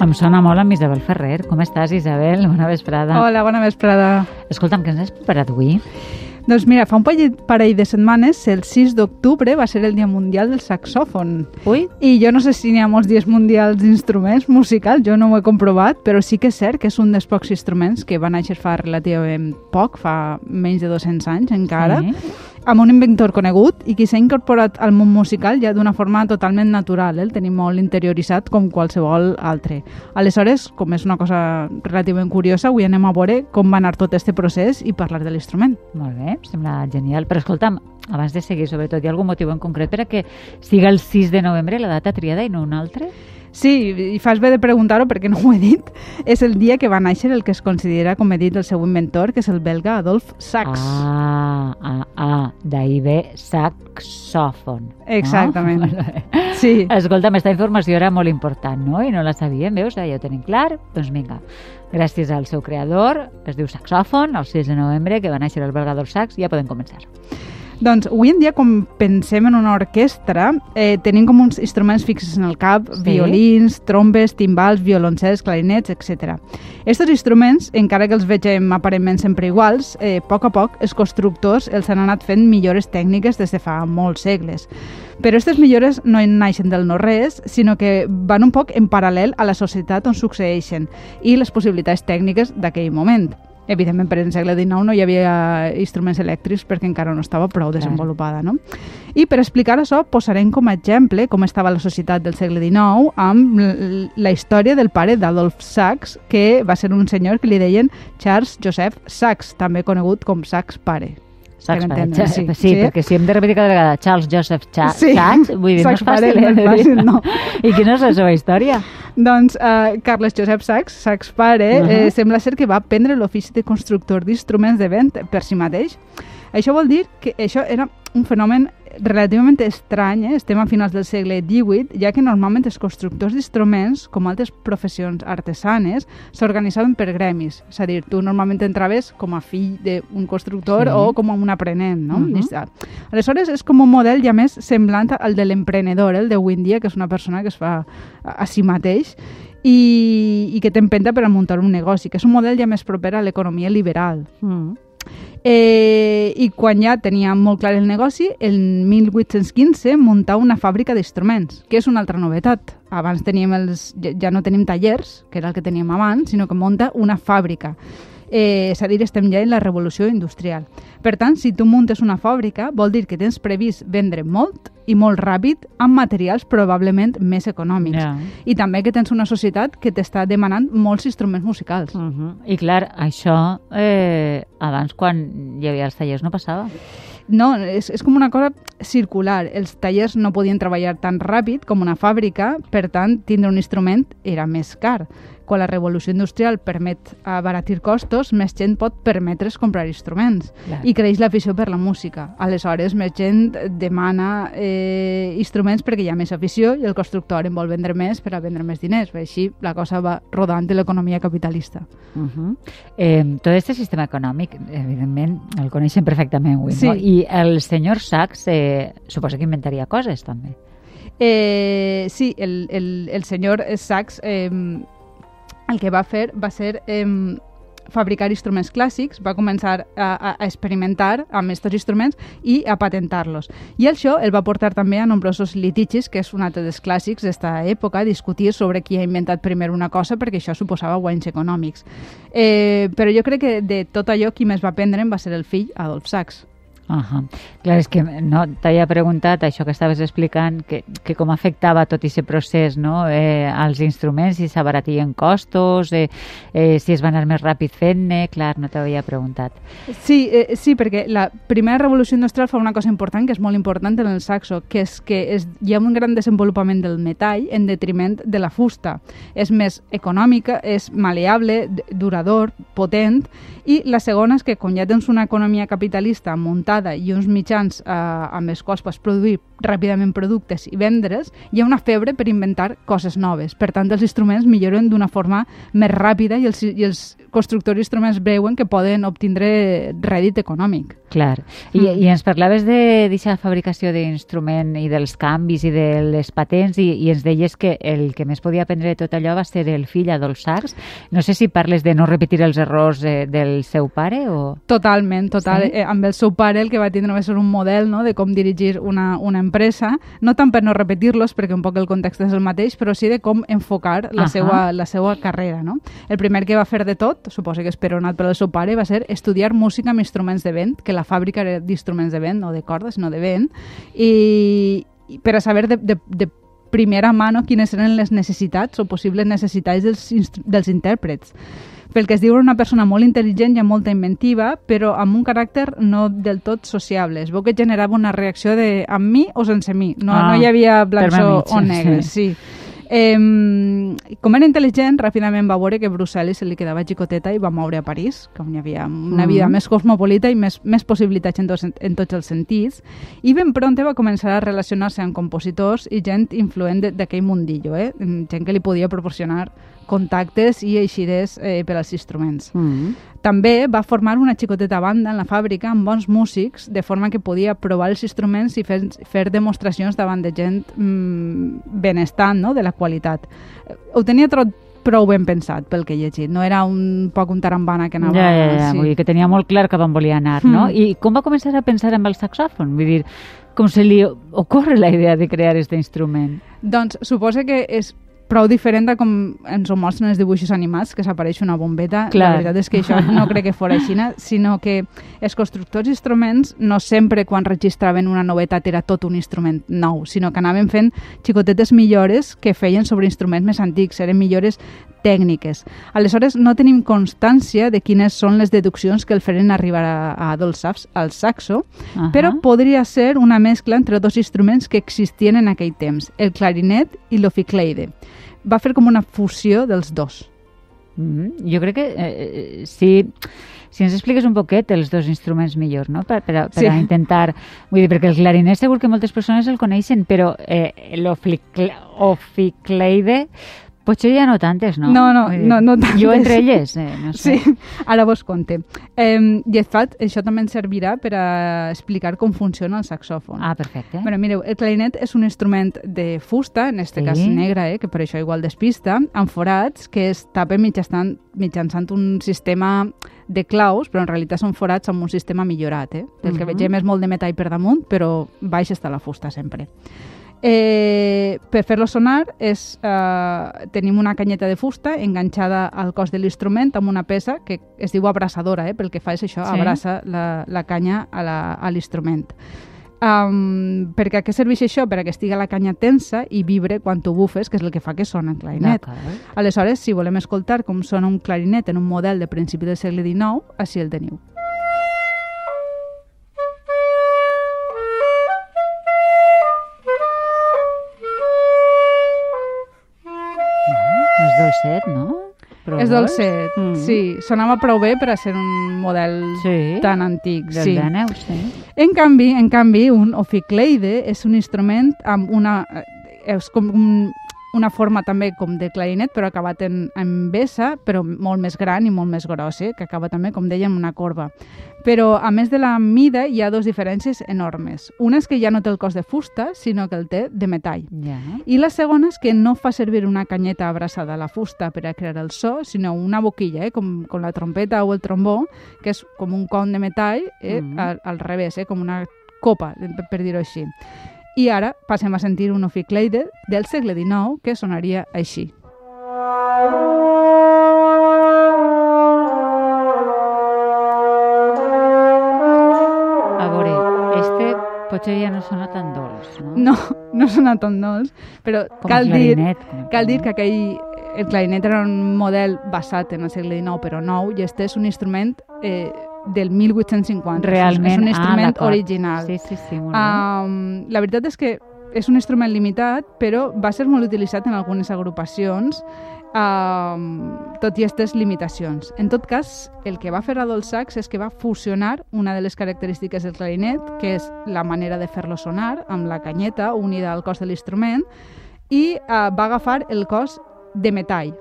Em sona molt amb Isabel Ferrer. Com estàs, Isabel? Bona vesprada. Hola, bona vesprada. Escolta'm, què ens has preparat avui? Doncs mira, fa un parell, de setmanes, el 6 d'octubre, va ser el Dia Mundial del Saxòfon. Ui. I jo no sé si n'hi ha molts dies mundials d'instruments musicals, jo no ho he comprovat, però sí que és cert que és un dels pocs instruments que va néixer fa relativament poc, fa menys de 200 anys encara, Sí. Amb un inventor conegut i qui s'ha incorporat al món musical ja d'una forma totalment natural, eh? el tenim molt interioritzat com qualsevol altre. Aleshores, com és una cosa relativament curiosa, avui anem a veure com va anar tot este procés i parlar de l'instrument. Molt bé, em sembla genial. Però escolta'm, abans de seguir, sobretot, hi ha algun motiu en concret per a que siga el 6 de novembre la data triada i no un altre? Sí, i fas bé de preguntar-ho perquè no ho he dit. És el dia que va néixer el que es considera, com he dit, el seu inventor, que és el belga Adolf Sax. Ah, ah, ah, d'ahir ve saxòfon. Exactament. No? Sí. Escolta'm, aquesta informació era molt important, no? I no la sabíem, veus? Ja ho tenim clar. Doncs vinga, gràcies al seu creador, es diu Saxòfon, el 6 de novembre, que va néixer el belga Adolf Sax, ja podem començar. Doncs avui en dia, com pensem en una orquestra, eh, tenim com uns instruments fixes en el cap, Sí. violins, trombes, timbals, violoncels, clarinets, etc. Estos instruments, encara que els vegem aparentment sempre iguals, eh, a poc a poc els constructors els han anat fent millores tècniques des de fa molts segles. Però aquestes millores no en naixen del no-res, sinó que van un poc en paral·lel a la societat on succeeixen i les possibilitats tècniques d'aquell moment. Evidentment, per el segle XIX no hi havia instruments elèctrics perquè encara no estava prou desenvolupada, no? I per explicar això, posarem com a exemple com estava la societat del segle XIX amb la història del pare d'Adolf Sachs, que va ser un senyor que li deien Charles Joseph Sachs, també conegut com Sachs pare. Saps, Per entendre, sí, sí. sí, perquè si hem de repetir cada vegada Charles Joseph Cha Sí. Sachs, vull dir, Sachs no és fàcil, pare, eh? no és fàcil, no. I quina és la seva història? Doncs uh, Carles Josep Sachs, Sachs pare, uh. -huh. eh, sembla ser que va aprendre l'ofici de constructor d'instruments de vent per si mateix. Això vol dir que això era un fenomen relativament estrany, eh? estem a finals del segle XVIII, ja que normalment els constructors d'instruments, com altres professions artesanes, s'organitzaven per gremis. És a dir, tu normalment entraves com a fill d'un constructor Sí. o com a un aprenent, no? Mhm. I està. Aleshores, és com un model ja més semblant al de l'emprenedor, el d'avui en dia, que és una persona que es fa a, a si mateix i, i que té empenta per a muntar un negoci, que és un model ja més proper a l'economia liberal. Mm. Eh, I quan ja tenia molt clar el negoci, el 1815 muntà una fàbrica d'instruments, que és una altra novetat. Abans teníem els, ja, no tenim tallers, que era el que teníem abans, sinó que munta una fàbrica. Eh, és a dir, estem ja en la revolució industrial. Per tant, si tu muntes una fàbrica, vol dir que tens previst vendre molt i molt ràpid amb materials probablement més econòmics. Ja. I també que tens una societat que t'està demanant molts instruments musicals. Uh -huh. I clar, això eh, abans quan hi havia els tallers no passava. No, és, és com una cosa circular. Els tallers no podien treballar tan ràpid com una fàbrica, per tant, tindre un instrument era més car. Quan la revolució industrial permet abaratir costos, més gent pot permetre's comprar instruments. Clar. I creix l'afició per la música. Aleshores, més gent demana eh, instruments perquè hi ha més afició i el constructor en vol vendre més per a vendre més diners. Així la cosa va rodant de l'economia capitalista. Uh -huh. eh, tot aquest sistema econòmic, evidentment, el coneixem perfectament avui, Sí. no? I el senyor Sachs eh, suposa que inventaria coses, també. Eh, sí, el, el, el senyor Sachs eh, el que va fer va ser eh, fabricar instruments clàssics, va començar a, a, experimentar amb aquests instruments i a patentar-los. I això el va portar també a nombrosos litigis, que és un altre dels clàssics d'esta època, discutir sobre qui ha inventat primer una cosa, perquè això suposava guanys econòmics. Eh, però jo crec que de tot allò qui més va aprendre va ser el fill Adolf Sachs. -huh. Clar, és que no, t'havia preguntat això que estaves explicant, que, que com afectava tot aquest procés no? eh, als instruments, si s'abaratien costos, eh, eh, si es va anar més ràpid fent-ne, clar, no t'havia preguntat. Sí, eh, sí, perquè la primera revolució industrial fa una cosa important, que és molt important en el saxo, que és que és, hi ha un gran desenvolupament del metall en detriment de la fusta. És més econòmica, és maleable, durador, potent, i la segona és que quan ja tens una economia capitalista muntada i uns mitjans eh, amb els quals pots produir ràpidament productes i vendre's, hi ha una febre per inventar coses noves. Per tant, els instruments milloren d'una forma més ràpida i els, i els constructors d'instruments veuen que poden obtindre rèdit econòmic. Clar. I, mm. i ens parlaves d'aquesta fabricació d'instrument i dels canvis i de les patents i, i ens deies que el que més podia aprendre de tot allò va ser el fill Adolf Sachs. No sé si parles de no repetir els errors eh, del seu pare o... Totalment, total. Sí? Eh, amb el seu pare el que va tindre va ser un model no, de com dirigir una, una empresa, no tant per no repetir-los, perquè un poc el context és el mateix, però sí de com enfocar la, uh -huh. seva, la seva carrera. No? El primer que va fer de tot, suposo que esperonat pel seu pare, va ser estudiar música amb instruments de vent, que la fàbrica era d'instruments de vent, no de cordes, sinó de vent, i per a saber de, de, de primera mano quines eren les necessitats o possibles necessitats dels, dels intèrprets pel que es diu una persona molt intel·ligent i amb molta inventiva, però amb un caràcter no del tot sociable. Es veu que generava una reacció de amb mi o sense mi. No, ah, no hi havia blancs o, o negres, sí. sí. Eh, com era intel·ligent, ràpidament va veure que Brussel·les se li quedava xicoteta i va moure a París, on hi havia una vida mm més cosmopolita i més, més possibilitats en, tots, en tots els sentits. I ben pronte va començar a relacionar-se amb compositors i gent influent d'aquell mundillo, eh? gent que li podia proporcionar contactes i eixides eh, per als instruments. Mm -hmm. També va formar una xicoteta banda en la fàbrica amb bons músics, de forma que podia provar els instruments i fer, fer demostracions davant de gent mm, benestant, no?, de la qualitat. Ho tenia tot prou ben pensat pel que he llegit. No era un poc un tarambana que anava... Ja, ja, ja. Sí. Vull dir que tenia molt clar cap on volia anar, no? Mm. I com va començar a pensar en el saxòfon? Vull dir, com se li ocorre la idea de crear aquest instrument? Doncs suposa que és prou diferent de com ens ho mostren els dibuixos animats, que s'apareix una bombeta. Clar. La veritat és que això no crec que fora així, sinó que els constructors d'instruments no sempre quan registraven una novetat era tot un instrument nou, sinó que anaven fent xicotetes millores que feien sobre instruments més antics, eren millores tècniques. Aleshores, no tenim constància de quines són les deduccions que el feren arribar a, a Adolf Sachs, al saxo, uh -huh. però podria ser una mescla entre dos instruments que existien en aquell temps, el clarinet i l'oficleide va fer com una fusió dels dos. Mm -hmm. Jo crec que eh, eh, si, si ens expliques un poquet els dos instruments millors, no? Per, per, per sí. a intentar... Vull dir, perquè el clarinet segur que moltes persones el coneixen, però eh, l'oficleide Potser ja no tantes, no? No, no, no, no tantes. Jo entre elles, eh, no sé. Sí, ara vos conte. Eh, I de fet, això també ens servirà per a explicar com funciona el saxòfon. Ah, perfecte. Bueno, mireu, el clarinet és un instrument de fusta, en este sí. cas negra, eh, que per això igual despista, amb forats que es tapen mitjançant, mitjançant un sistema de claus, però en realitat són forats amb un sistema millorat. Eh? El uh -huh. que mhm. vegem és molt de metall per damunt, però baix està la fusta sempre. Eh, per fer-lo sonar és, eh, tenim una canyeta de fusta enganxada al cos de l'instrument amb una peça que es diu abraçadora, eh, pel que fa és això, sí. abraça la, la canya a l'instrument. Um, perquè a què serveix això? Per a que estigui la canya tensa i vibre quan tu bufes, que és el que fa que sona el clarinet. Aleshores, si volem escoltar com sona un clarinet en un model de principi del segle XIX, així el teniu. Dolcet, no? Però és dolcet, mm. sí. Sonava prou bé per a ser un model sí, tan antic. Del sí. Daneu, sí. En canvi, en canvi, un oficleide és un instrument amb una... Eh, és com un, una forma també com de clarinet, però acabat en, en vessa, però molt més gran i molt més gros, eh? que acaba també, com dèiem, una corba. Però, a més de la mida, hi ha dues diferències enormes. Una és que ja no té el cos de fusta, sinó que el té de metall. Yeah. I la segona és que no fa servir una canyeta abraçada a la fusta per a crear el so, sinó una boquilla, eh? com, com la trompeta o el trombó, que és com un con de metall eh? Mm -hmm. al, al revés, eh? com una copa, per, per dir-ho així. I ara passem a sentir un oficleide del segle XIX que sonaria així. A veure, este potser ja no sona tan dolç, no? No, no sona tan dolç, però com cal, clarinet, dir, cal dir que aquell, el clarinet era un model basat en el segle XIX, però nou, i este és un instrument eh, del 1850. Realment, és un instrument ah, original. Sí, sí, sí. Molt um, la veritat és que és un instrument limitat, però va ser molt utilitzat en algunes agrupacions um, tot i aquestes limitacions. En tot cas, el que va fer Adolf Sachs és que va fusionar una de les característiques del clarinet, que és la manera de fer-lo sonar, amb la canyeta unida al cos de l'instrument, i uh, va agafar el cos de metall,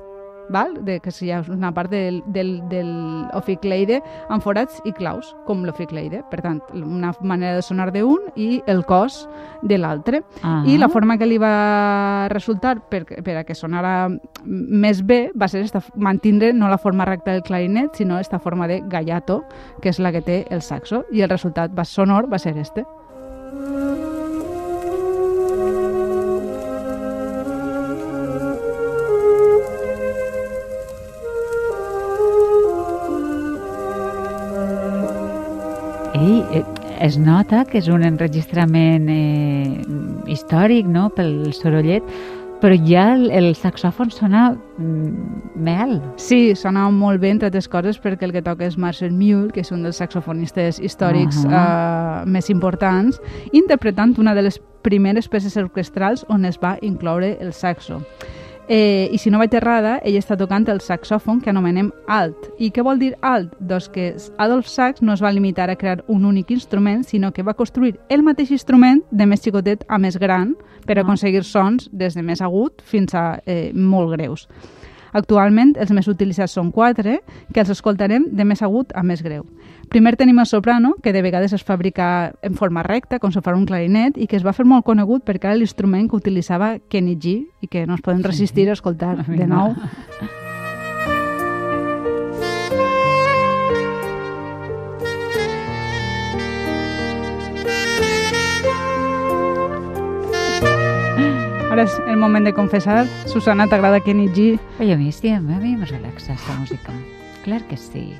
val? De, que és una part del, del, del oficleide amb forats i claus, com l'oficleide. Per tant, una manera de sonar d'un i el cos de l'altre. Ah. I la forma que li va resultar per, per a que sonara més bé va ser esta, mantindre no la forma recta del clarinet, sinó esta forma de gallato, que és la que té el saxo, i el resultat va sonor va ser este. Ei, es nota que és un enregistrament eh, històric, no?, pel sorollet, però ja el, el saxòfon sona mm, mel. Sí, sona molt bé, entre altres coses, perquè el que toca és Marcel Mule, que és un dels saxofonistes històrics uh -huh. uh, més importants, interpretant una de les primeres peces orquestrals on es va incloure el saxo. Eh, I si no vaig errada, ell està tocant el saxòfon que anomenem alt. I què vol dir alt? Doncs que Adolf Sax no es va limitar a crear un únic instrument, sinó que va construir el mateix instrument de més xicotet a més gran per Ah. aconseguir sons des de més agut fins a eh, molt greus. Actualment, els més utilitzats són quatre, que els escoltarem de més agut a més greu. Primer tenim el soprano, que de vegades es fabrica en forma recta, com si fos un clarinet, i que es va fer molt conegut perquè era l'instrument que utilitzava Kenny G i que no es podem resistir a escoltar de Vinga. nou. Ara és el moment de confessar. Susana, t'agrada Kenny G? Oi, a mi sí, a mi em relaxa aquesta música. Clar que sí.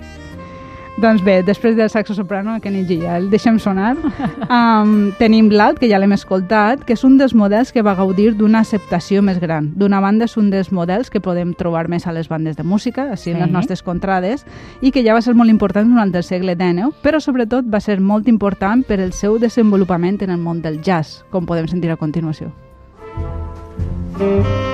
Doncs bé, després del saxo soprano, Kenny G ja el deixem sonar. Um, tenim l'alt, que ja l'hem escoltat, que és un dels models que va gaudir d'una acceptació més gran. D'una banda, és un dels models que podem trobar més a les bandes de música, així en les Sí. nostres contrades, i que ja va ser molt important durant el segle XIX, però sobretot va ser molt important per el seu desenvolupament en el món del jazz, com podem sentir a continuació. Mm,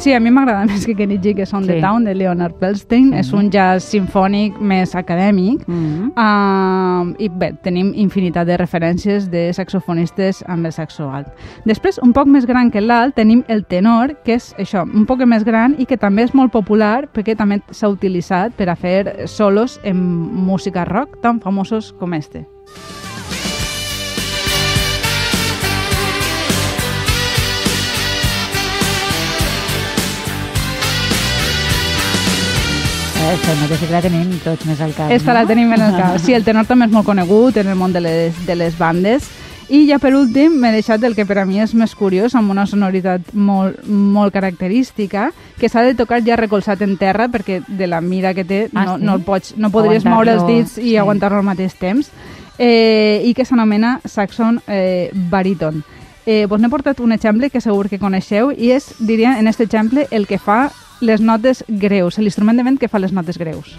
Sí, a mi m'agrada més que Kenny G, que és On the Sí. Town, de Leonard Bernstein. Sí. És un jazz sinfònic més acadèmic. Mm. Uh, I bé, tenim infinitat de referències de saxofonistes amb el saxo alt. Després, un poc més gran que l'alt, tenim el tenor, que és això, un poc més gran i que també és molt popular perquè també s'ha utilitzat per a fer solos en música rock tan famosos com este. Eh, sembla que sí que la tenim tots més al cap, Esta no? la tenim en el cap. Sí, el tenor també és molt conegut en el món de les, de les bandes. I ja per últim m'he deixat el que per a mi és més curiós, amb una sonoritat molt, molt característica, que s'ha de tocar ja recolzat en terra, perquè de la mida que té Ah, no, sí? no, el pots, no podries moure els dits i sí. aguantar-lo al mateix temps, eh, i que s'anomena Saxon eh, Baríton. Eh, vos n'he portat un exemple que segur que coneixeu i és, diria, en aquest exemple, el que fa les notes greus, l'instrument de vent que fa les notes greus.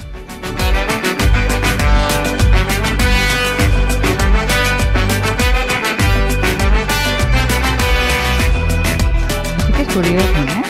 Sí que és curiós, no?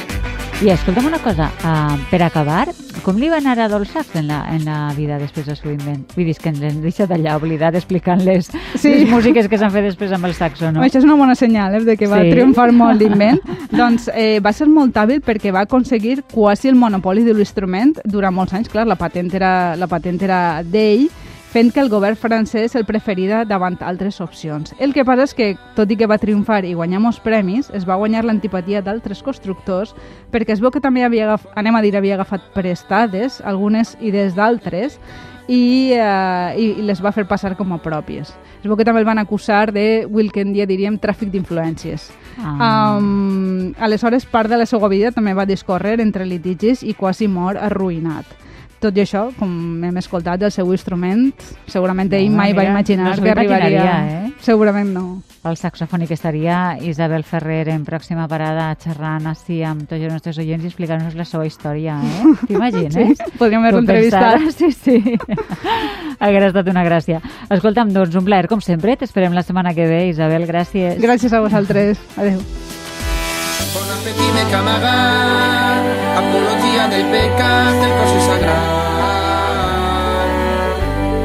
I escolta'm una cosa, uh, per acabar, com li va anar a Sachs en la, en la vida després seu invent? Vull dir, que ens hem deixat allà oblidat explicant les, Sí. les músiques que s'han fet després amb el saxo, no? No? Això és una bona senyal, eh, de que va Sí. triomfar molt l'invent. doncs eh, va ser molt hàbil perquè va aconseguir quasi el monopoli de l'instrument durant molts anys. Clar, la patent era, la patent era d'ell, fent que el govern francès el preferida davant altres opcions. El que passa és que, tot i que va triomfar i guanyar molts premis, es va guanyar l'antipatia d'altres constructors perquè es veu que també havia, agaf, anem a dir, havia agafat prestades algunes idees d'altres i, eh, i, les va fer passar com a pròpies. Es veu que també el van acusar de, el que en dia diríem, tràfic d'influències. Ah. Um, aleshores, part de la seva vida també va discórrer entre litigis i quasi mor arruïnat. Tot i això, com hem escoltat, el seu instrument, segurament ell Ah, mai va mira, imaginar no que arribaria... eh? Segurament no. al saxofònic estaria Isabel Ferrer en pròxima parada xerrant així amb tots els nostres oients i explicant-nos la seva història, eh? T'imagines? Sí, podríem pensar- entrevistat. Sí, sí. Hauria estat una gràcia. Escolta'm, doncs un plaer, com sempre. T'esperem la setmana que ve, Isabel. Gràcies. Gràcies a vosaltres. Adéu. Con appetime camagar, apologia del pecat del cos sagrat.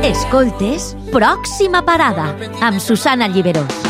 Escoltes Pròxima Parada amb Susana Lliberó.